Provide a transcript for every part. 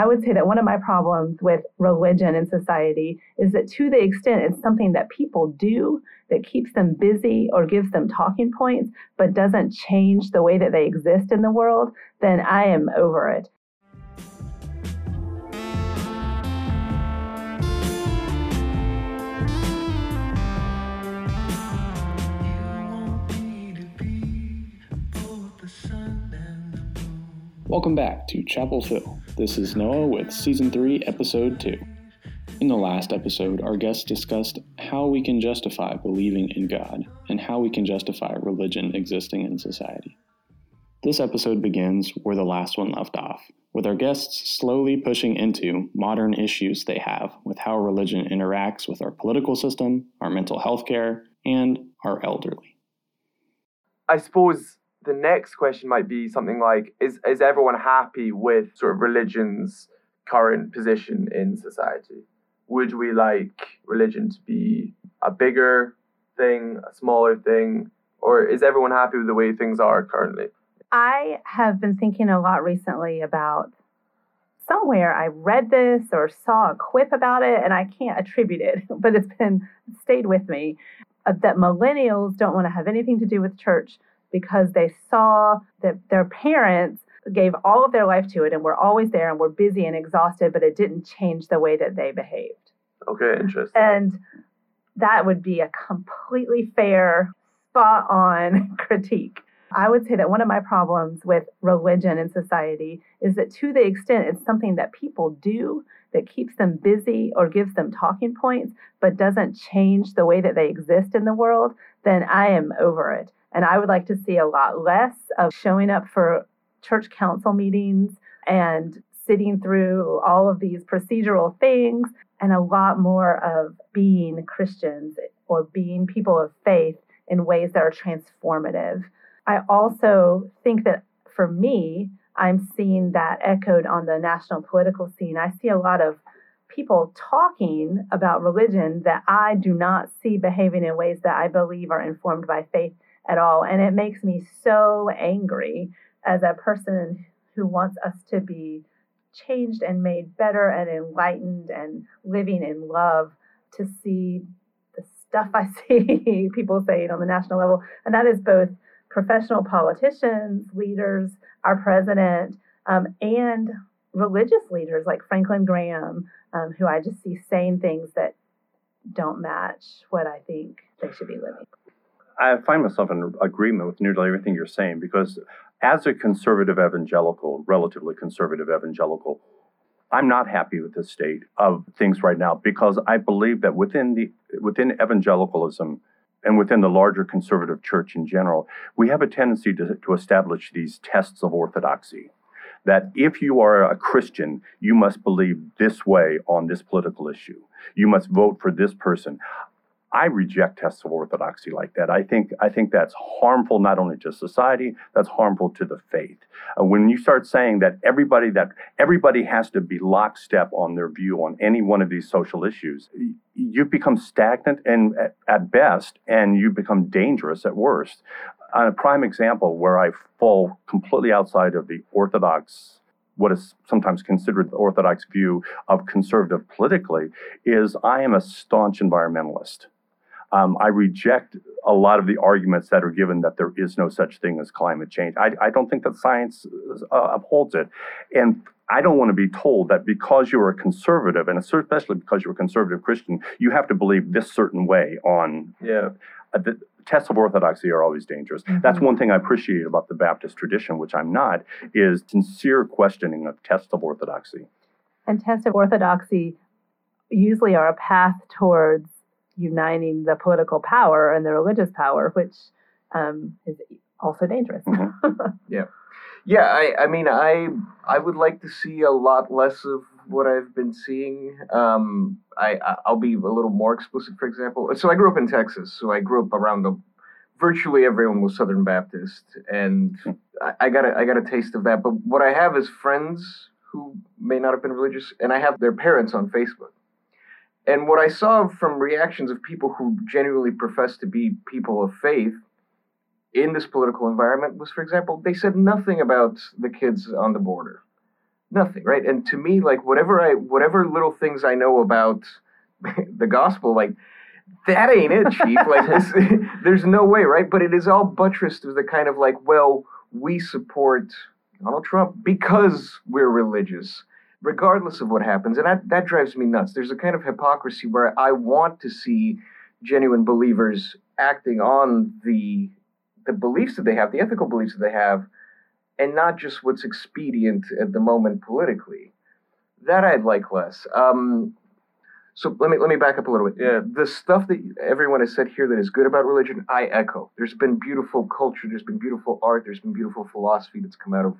I would say that one of my problems with religion in society is that to the extent it's something that people do that keeps them busy or gives them talking points, but doesn't change the way that they exist in the world, then I am over it. Welcome back to Chapel Phil. This is Noah with Season 3, Episode 2. In the last episode, our guests discussed how we can justify believing in God and how we can justify religion existing in society. This episode begins where the last one left off, with our guests slowly pushing into modern issues they have with how religion interacts with our political system, our mental health care, and our elderly. I suppose the next question might be something like is is everyone happy with sort of religion's current position in society? Would we like religion to be a bigger thing a smaller thing? Or is everyone happy with the way things are currently? I have been thinking a lot recently about somewhere i read this or saw a quip about it and i can't attribute it but it's been stayed with me. Uh, that millennials don't want to have anything to do with church because they saw that their parents gave all of their life to it and were always there and were busy and exhausted, but it didn't change the way that they behaved. Okay, interesting. And that would be a completely fair, spot on critique. I would say that one of my problems with religion in society is that to the extent it's something that people do that keeps them busy or gives them talking points, but doesn't change the way that they exist in the world, then I am over it. And I would like to see a lot less of showing up for church council meetings and sitting through all of these procedural things and a lot more of being Christians or being people of faith in ways that are transformative. I also think that for me, I'm seeing that echoed on the national political scene. I see a lot of people talking about religion that I do not see behaving in ways that I believe are informed by faith at all. And it makes me so angry as a person who wants us to be changed and made better and enlightened and living in love to see the stuff I see people saying on the national level. And that is both professional politicians, leaders, our president, um, and religious leaders like Franklin Graham, um, who I just see saying things that don't match what I think they should be living. I find myself in agreement with nearly everything you're saying because as a conservative evangelical, relatively conservative evangelical, I'm not happy with the state of things right now because I believe that within the within evangelicalism and within the larger conservative church in general, we have a tendency to, to establish these tests of orthodoxy. That if you are a Christian, you must believe this way on this political issue. You must vote for this person. I reject tests of orthodoxy like that. I think I think that's harmful not only to society, that's harmful to the faith. Uh, when you start saying that everybody that everybody has to be lockstep on their view on any one of these social issues, you've become stagnant and at, at best, and you become dangerous at worst. On a prime example where I fall completely outside of the orthodox what is sometimes considered the orthodox view of conservative politically is I am a staunch environmentalist. Um, I reject a lot of the arguments that are given that there is no such thing as climate change. I, I don't think that science uh, upholds it. And I don't want to be told that because you're a conservative, and especially because you're a conservative Christian, you have to believe this certain way on. Yeah. Uh, the tests of orthodoxy are always dangerous. Mm-hmm. That's one thing I appreciate about the Baptist tradition, which I'm not, is sincere questioning of tests of orthodoxy. And tests of orthodoxy usually are a path towards uniting the political power and the religious power, which um, is also dangerous. Mm-hmm. yeah, yeah. I, I mean, I I would like to see a lot less of what I've been seeing. Um, I I'll be a little more explicit. For example, so I grew up in Texas, so I grew up around the virtually everyone was Southern Baptist, and. I, I got a, I got a taste of that. But what I have is friends who may not have been religious, and I have their parents on Facebook. And what I saw from reactions of people who genuinely profess to be people of faith in this political environment was, for example, they said nothing about the kids on the border. nothing, right? And to me, like whatever I, whatever little things I know about the gospel, like that ain't it, chief. like this, there's no way, right? But it is all buttressed with the kind of like, well, we support Donald Trump because we're religious, regardless of what happens, and that that drives me nuts. There's a kind of hypocrisy where I want to see genuine believers acting on the the beliefs that they have, the ethical beliefs that they have, and not just what's expedient at the moment politically. That I'd like less. Um, so let me let me back up a little bit. Yeah, the stuff that everyone has said here that is good about religion, I echo. There's been beautiful culture, there's been beautiful art, there's been beautiful philosophy that's come out of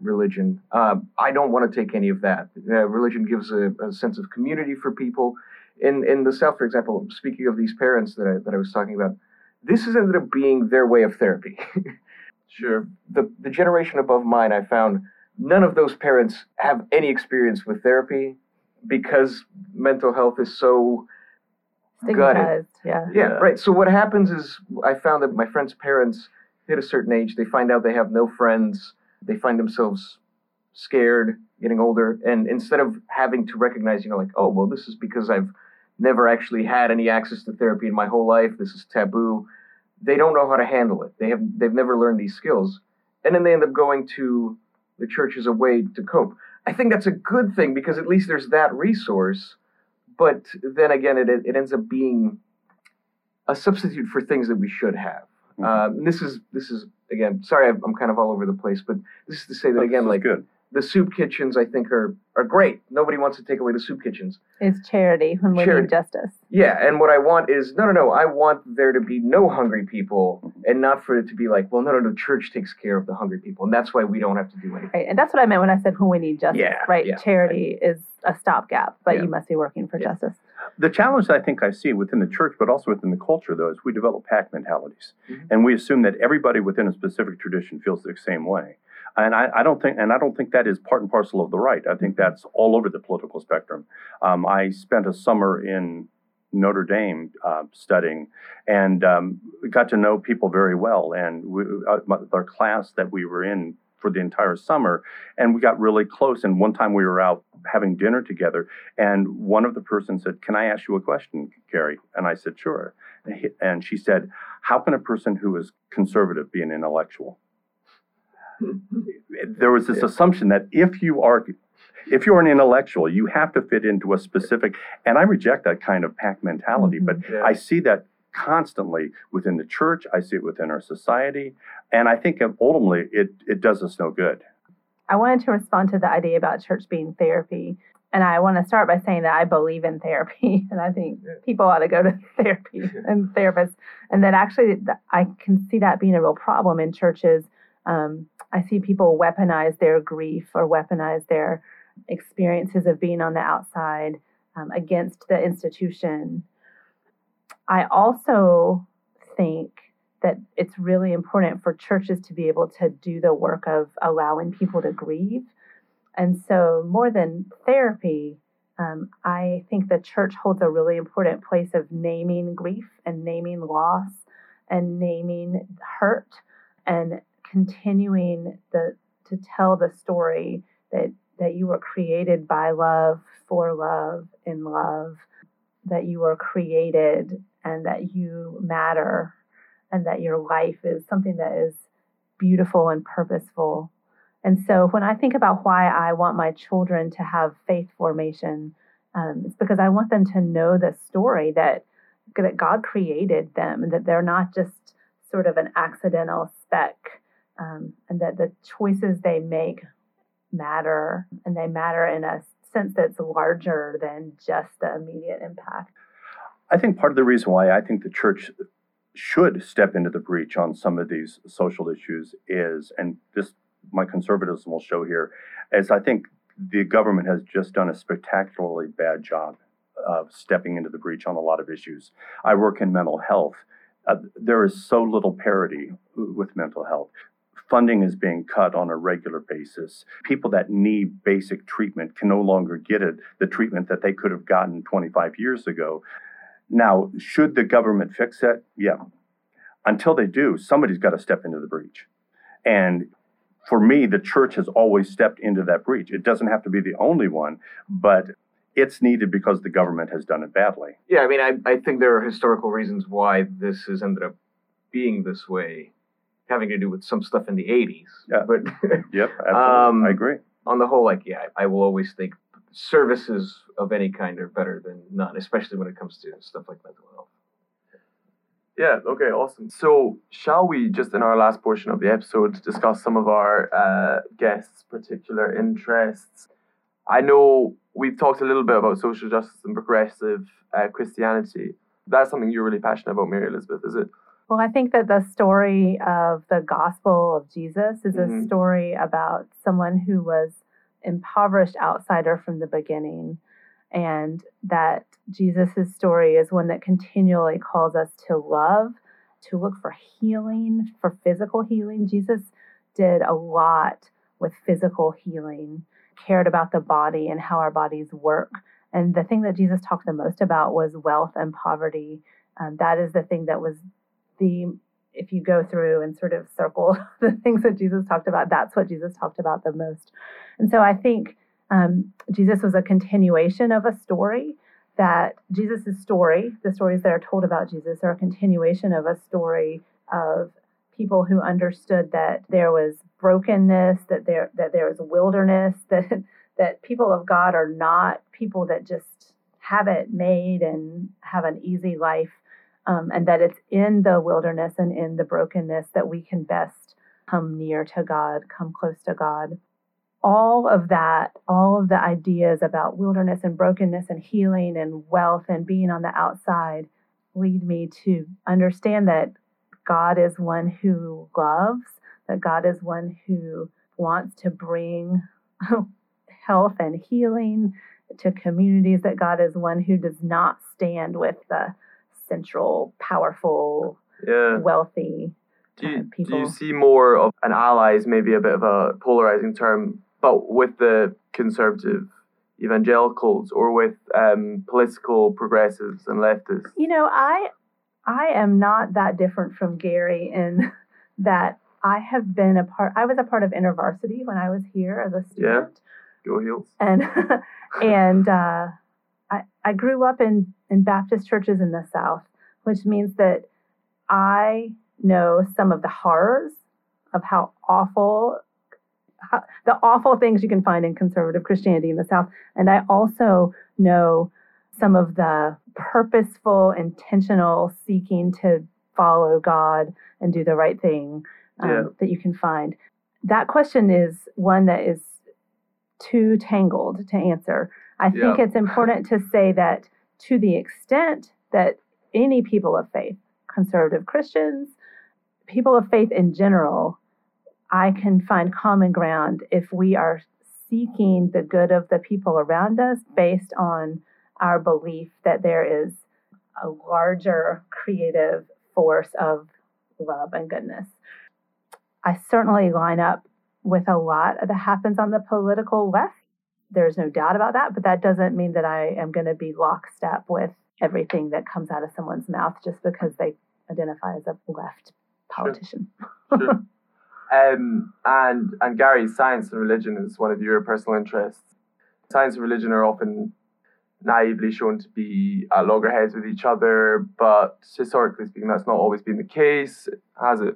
religion. Uh, I don't want to take any of that. Uh, religion gives a, a, sense of community for people. In in the South, for example, speaking of these parents that I, that I was talking about, this has ended up being their way of therapy. sure. The the generation above mine, I found none of those parents have any experience with therapy because mental health is so gutted. Yeah. yeah. right. So what happens is I found that my friends' parents hit a certain age, they find out they have no friends, they find themselves scared, getting older, and instead of having to recognize, you know, like, oh, well, this is because I've never actually had any access to therapy in my whole life, this is taboo. They don't know how to handle it. They have they've never learned these skills. And then they end up going to the church as a way to cope. I think that's a good thing because at least there's that resource. But then again, it it ends up being a substitute for things that we should have. Mm-hmm. Uh, this is this is again. Sorry, I'm kind of all over the place, but this is to say that again, like good the soup kitchens I think are are great. Nobody wants to take away the soup kitchens. It's charity when we need justice. Yeah, and what I want is no, no, no. I want there to be no hungry people, and not for it to be like, well, no, no, no. church takes care of the hungry people, and that's why we don't have to do anything. Right, and that's what I meant when I said when we need justice. Yeah, right. Yeah, charity right. is a stopgap, but yeah. you must be working for yeah. justice. The challenge I think I see within the church, but also within the culture, though, is we develop pack mentalities, mm-hmm. and we assume that everybody within a specific tradition feels the same way. And I, I, don't think, and I don't think that is part and parcel of the right. I think that's all over the political spectrum. Um, I spent a summer in Notre Dame uh, studying, and um, got to know people very well. And we, uh, our class that we were in for the entire summer, and we got really close. And one time we were out having dinner together, and one of the persons said, "Can I ask you a question, Gary?" And I said, "Sure." And she said, "How can a person who is conservative be an intellectual?" there was this yeah. assumption that if you are if you're an intellectual, you have to fit into a specific, and I reject that kind of pack mentality, mm-hmm. but yeah. I see that constantly within the church. I see it within our society, and I think ultimately it it does us no good. I wanted to respond to the idea about church being therapy. And I want to start by saying that I believe in therapy, and I think people ought to go to therapy and therapists. And that actually, I can see that being a real problem in churches um, I see people weaponize their grief or weaponize their experiences of being on the outside um, against the institution. I also think that it's really important for churches to be able to do the work of allowing people to grieve. And so, more than therapy, um, I think the church holds a really important place of naming grief and naming loss and naming hurt and continuing the to tell the story that that you were created by love for love in love that you were created and that you matter and that your life is something that is beautiful and purposeful and so when i think about why i want my children to have faith formation um, it's because i want them to know the story that that god created them and that they're not just sort of an accidental speck um, and that the choices they make matter and they matter in a sense that's larger than just the immediate impact. I think part of the reason why I think the church should step into the breach on some of these social issues is, and this my conservatism will show here, is I think the government has just done a spectacularly bad job of stepping into the breach on a lot of issues. I work in mental health. Uh, there is so little parity with mental health funding is being cut on a regular basis. People that need basic treatment can no longer get it, the treatment that they could have gotten 25 years ago. Now, should the government fix it? Yeah. Until they do, somebody's got to step into the breach. And for me, the church has always stepped into that breach. It doesn't have to be the only one, but it's needed because the government has done it badly. Yeah, I mean, I, I think there are historical reasons why this has ended up being this way, having to do with some stuff in the 80s. Yeah. But Yep, absolutely. Um, I agree. on the whole, like, yeah, I, I will always think services of any kind are better than none, especially when it comes to stuff like mental health. Yeah, okay, awesome. So, shall we just in our last portion of the episode discuss some of our uh, guests' particular interests? I know we've talked a little bit about social justice and progressive uh, Christianity. That's something you're really passionate about, Mary Elizabeth, is it? Well, I think that the story of the gospel of Jesus is a Mhm. story about someone who was impoverished outsider from the beginning, and that Jesus' story is one that continually calls us to love, to look for healing, for physical healing. Jesus did a lot with physical healing, cared about the body and how our bodies work. And the thing that Jesus talked the most about was wealth and poverty. Um, that is the thing that was the if you go through and sort of circle the things that Jesus talked about, that's what Jesus talked about the most. And so I think um, Jesus was a continuation of a story that Jesus' story, the stories that are told about Jesus, are a continuation of a story of people who understood that there was brokenness, that there that there was wilderness, that that people of God are not people that just have it made and have an easy life um, and that it's in the wilderness and in the brokenness that we can best come near to God, come close to God. All of that, all of the ideas about wilderness and brokenness and healing and wealth and being on the outside lead me to understand that God is one who loves, that God is one who wants to bring health and healing to communities, that God is one who does not stand with the central, powerful, Yeah. wealthy Do you, uh, do you see more of an ally is maybe a bit of a polarizing term, but with the conservative evangelicals or with um, political progressives and leftists? You know, I I am not that different from Gary in that I have been a part. I was a part of InterVarsity when I was here as a student, Go Heels. and and uh, I I grew up in in Baptist churches in the South, which means that I know some of the horrors of how awful how, the awful things you can find in conservative Christianity in the South, and I also know some of the purposeful, intentional seeking to follow God and do the right thing um, Yeah. that you can find. That question is one that is too tangled to answer. I think Yeah. it's important to say that to the extent that any people of faith, conservative Christians, people of faith in general, I can find common ground if we are seeking the good of the people around us based on our belief that there is a larger creative force of love and goodness. I certainly line up with a lot that happens on the political left. There's no doubt about that, but that doesn't mean that I am going to be lockstep with everything that comes out of someone's mouth just because they identify as a left politician. Sure. um, and and Gary, science and religion is one of your personal interests. Science and religion are often naively shown to be at loggerheads with each other, but historically speaking, that's not always been the case, has it?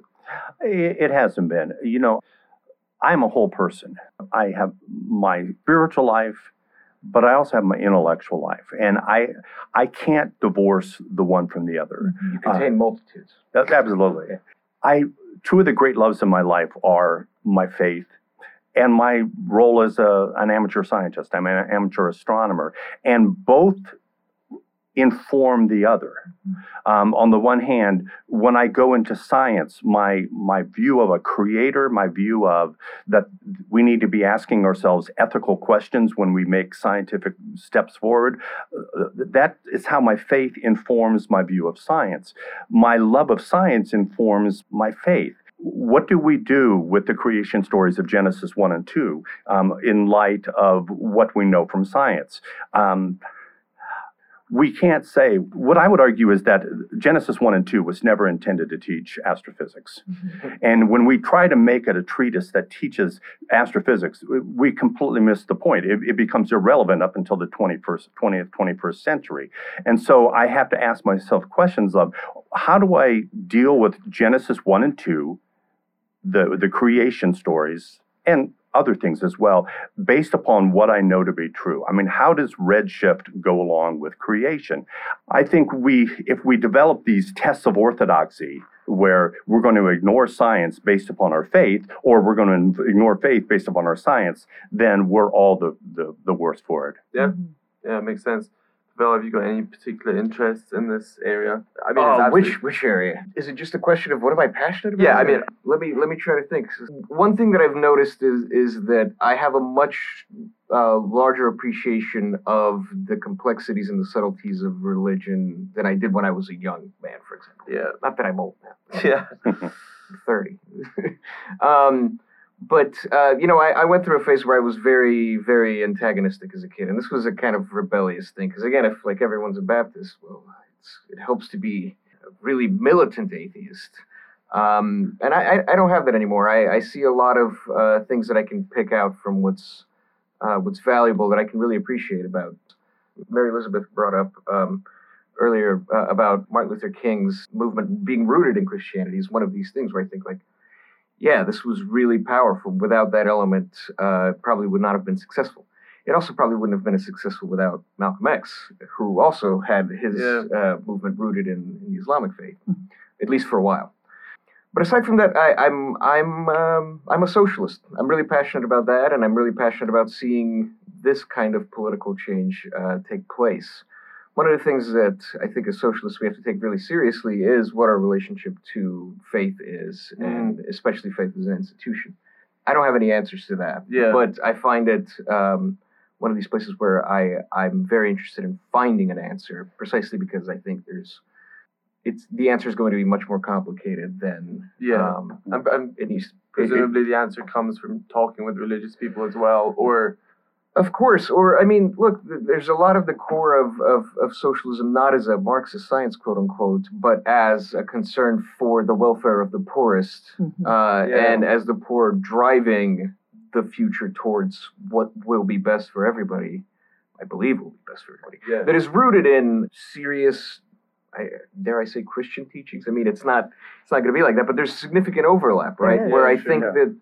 It it hasn't been. You know, I'm a whole person. I have my spiritual life, but I also have my intellectual life, and I I can't divorce the one from the other. Mm-hmm. You uh, contain multitudes. Absolutely. I two of the great loves in my life are my faith and my role as a, an amateur scientist. I'm an amateur astronomer, and both inform the other. Um, on the one hand, when I go into science, my my view of a creator, my view of that we need to be asking ourselves ethical questions when we make scientific steps forward. uh, that is how my faith informs my view of science. My love of science informs my faith. What do we do with the creation stories of Genesis 1 and 2 um, in light of what we know from science? Um, we can't say, what I would argue is that Genesis 1 and 2 was never intended to teach astrophysics. Mm-hmm. And when we try to make it a treatise that teaches astrophysics, we completely miss the point. It, it becomes irrelevant up until the 21st, 20th, 21st century. And so I have to ask myself questions of how do I deal with Genesis 1 and 2, the, the creation stories, and other things as well, based upon what I know to be true. I mean, how does redshift go along with creation? I think we, if we develop these tests of orthodoxy, where we're going to ignore science based upon our faith, or we're going to ignore faith based upon our science, then we're all the, the, the worse for it. Yeah, mm-hmm. yeah, it makes sense. Bill, have you got any particular interests in this area? I mean, uh, which which area? Is it just a question of what am I passionate about? Yeah, I mean, let me let me try to think. One thing that I've noticed is is that I have a much uh, larger appreciation of the complexities and the subtleties of religion than I did when I was a young man, for example. Yeah. Not that I'm old now. Yeah. Thirty. um, but uh, you know, I, I, went through a phase where I was very, very antagonistic as a kid, and this was a kind of rebellious thing. Because again, if like everyone's a Baptist, well, it helps to be a really militant atheist. Um, and I, I, don't have that anymore. I, I see a lot of uh, things that I can pick out from what's uh, what's valuable that I can really appreciate about. Mary Elizabeth brought up um, earlier uh, about Martin Luther King's movement being rooted in Christianity is one of these things where I think like yeah, this was really powerful. Without that element, uh, probably would not have been successful. It also probably wouldn't have been as successful without Malcolm X, who also had his yeah. uh, movement rooted in, in, the Islamic faith, mm-hmm. at least for a while. But aside from that, I, am I'm I'm, um, I'm a socialist. I'm really passionate about that, and I'm really passionate about seeing this kind of political change uh, take place one of the things that I think as socialists we have to take really seriously is what our relationship to faith is, mm. and especially faith as an institution. I don't have any answers to that, yeah. but I find it um, one of these places where I I'm very interested in finding an answer, precisely because I think there's it's the answer is going to be much more complicated than yeah. Um, I'm, I'm, it needs, presumably, it, the answer comes from talking with religious people as well, or of course, or I mean, look, there's a lot of the core of, of, of, socialism not as a Marxist science, quote unquote, but as a concern for the welfare of the poorest, mm-hmm. uh, yeah. and as the poor driving the future towards what will be best for everybody. I believe will be best for everybody. Yeah. That is rooted in serious, I, dare I say, Christian teachings. I mean, it's not it's not going to be like that, but there's significant overlap, right? Yeah, Where I sure, think that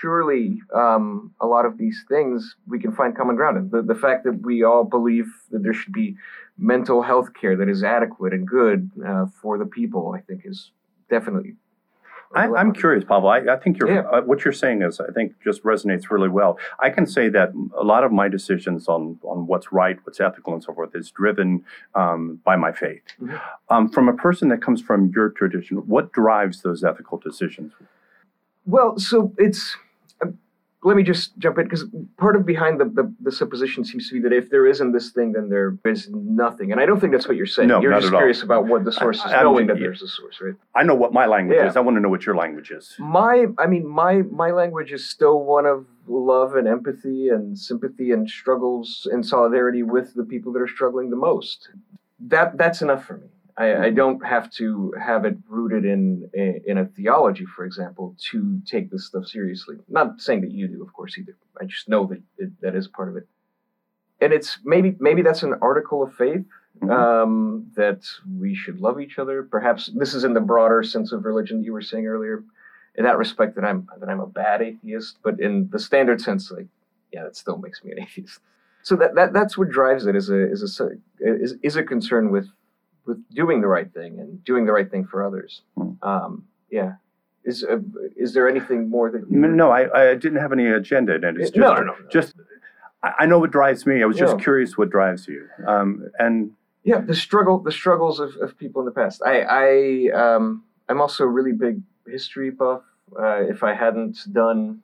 surely um, a lot of these things we can find common ground in. The, the fact that we all believe that there should be mental health care that is adequate and good uh, for the people, I think, is definitely. I, am curious, Pavel. I, I think yeah. uh, what you're saying is, I think, just resonates really well. I can say that a lot of my decisions on on what's right, what's ethical, and so forth is driven um, by my faith. Mm-hmm. Um, from a person that comes from your tradition, what drives those ethical decisions? Well, so it's. Uh, let me just jump in because part of behind the, the, the, supposition seems to be that if there isn't this thing, then there is nothing. And I don't think that's what you're saying. No, you're just curious all. about what the source is, I, knowing that there's a source, right? I know what my language yeah. is. I want to know what your language is. My, I mean, my my language is still one of love and empathy and sympathy and struggles and solidarity with the people that are struggling the most. That that's enough for me. I, I, don't have to have it rooted in in a theology, for example, to take this stuff seriously. Not saying that you do, of course, either. I just know that it, that is part of it. And it's maybe maybe that's an article of faith mm-hmm. um, that we should love each other. Perhaps this is in the broader sense of religion that you were saying earlier. In that respect, that I'm that I'm a bad atheist, but in the standard sense, like yeah, that still makes me an atheist. So that, that that's what drives it is a is a is, is a concern with with doing the right thing and doing the right thing for others. Hmm. Um, yeah. Is uh, is there anything more that you no? I, I didn't have any agenda, and it's just no, no, no, just I know what drives me. I was just curious what drives you, um, and yeah, the struggle, the struggles of, of people in the past. I I um, I'm also a really big history buff. Uh, if I hadn't done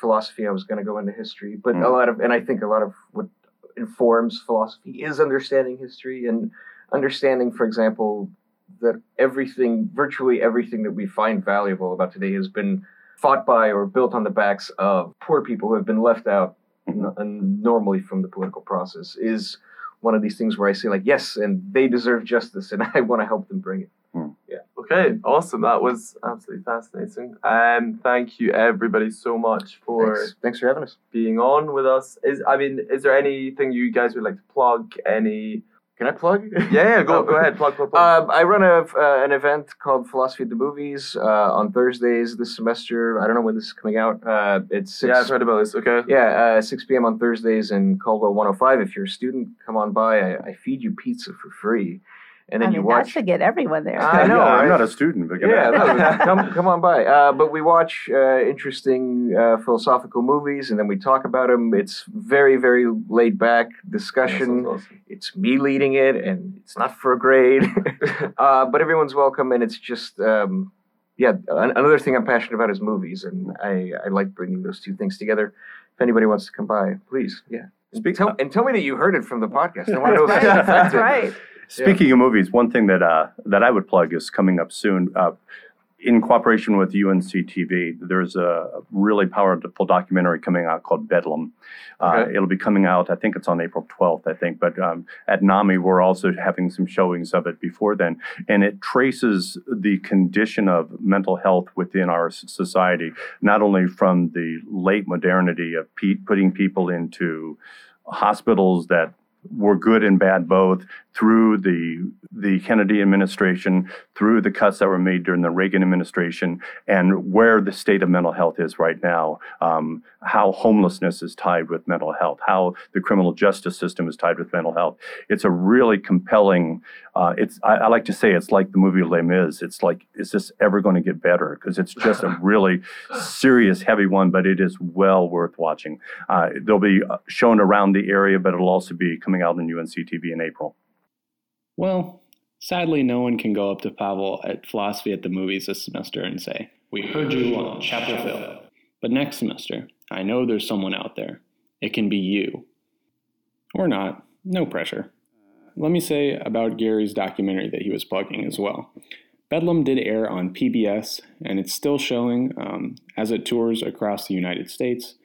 philosophy, I was going to go into history. But mm. a lot of, and I think a lot of what informs philosophy is understanding history and understanding, for example, that everything, virtually everything that we find valuable about today has been fought by or built on the backs of poor people who have been left out n- normally from the political process is one of these things where I say like, yes, and they deserve justice, and I want to help them bring it. Yeah. Okay, awesome. That was absolutely fascinating. Um, thank you everybody so much for Thanks, thanks for having us. being on with us. Is I mean, is there anything you guys would like to plug? Any? Can I plug? Yeah, yeah. Go, Oh. go ahead. Plug, plug, plug. Um, I run a, uh, an event called Philosophy at the Movies uh, on Thursdays this semester. I don't know when this is coming out. Uh, it's six, yeah, I've heard about this. Okay. yeah, uh, 6 p.m. on Thursdays in Caldwell 105. If you're a student, come on by. I, I feed you pizza for free, and then I mean, you that watch. should get everyone there. I know, yeah, I'm not a student, but Yeah, no, come come on by. Uh, but we watch uh, interesting uh, philosophical movies, and then we talk about them. It's very very laid back discussion. That awesome. It's me leading it, and it's not for a grade. uh, but everyone's welcome, and it's just um, yeah. Another thing I'm passionate about is movies, and I, I like bringing those two things together. If anybody wants to come by, please, yeah. Speak- tell, and tell me that you heard it from the podcast. I want to know if Right, that's right. Speaking of movies, one thing that uh, that I would plug is coming up soon. Uh, in cooperation with UNC TV, there's a really powerful documentary coming out called Bedlam. Uh, It'll be coming out, I think it's on April 12th, I think, but um, at NAMI, we're also having some showings of it before then. And it traces the condition of mental health within our society, not only from the late modernity of pe- putting people into hospitals that were good and bad both through the the Kennedy administration, through the cuts that were made during the Reagan administration, and where the state of mental health is right now. Um, how homelessness is tied with mental health, how the criminal justice system is tied with mental health. It's a really compelling. Uh, it's I, I like to say it's like the movie Les Mis. It's like is this ever going to get better? Because it's just a really serious, heavy one, but it is well worth watching. Uh, they'll be uh, shown around the area, but it'll also be coming out on UNC TV in April. Well, sadly, no one can go up to Pavel at Philosophy at the Movies this semester and say, We heard you on Chapel Phil. But next semester, I know there's someone out there. It can be you. Or not. No pressure. Let me say about Gary's documentary that he was plugging as well. Bedlam did air on PBS, and it's still showing um, as it tours across the United States,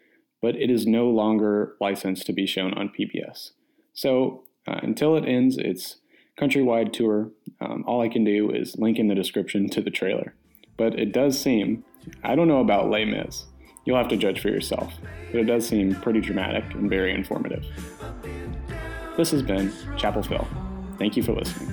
but it is no longer licensed to be shown on PBS. So uh, until it ends its countrywide tour, um, all I can do is link in the description to the trailer. But it does seem, I don't know about Les Mis, you'll have to judge for yourself, but it does seem pretty dramatic and very informative. This has been Chapel Phil. Thank you for listening.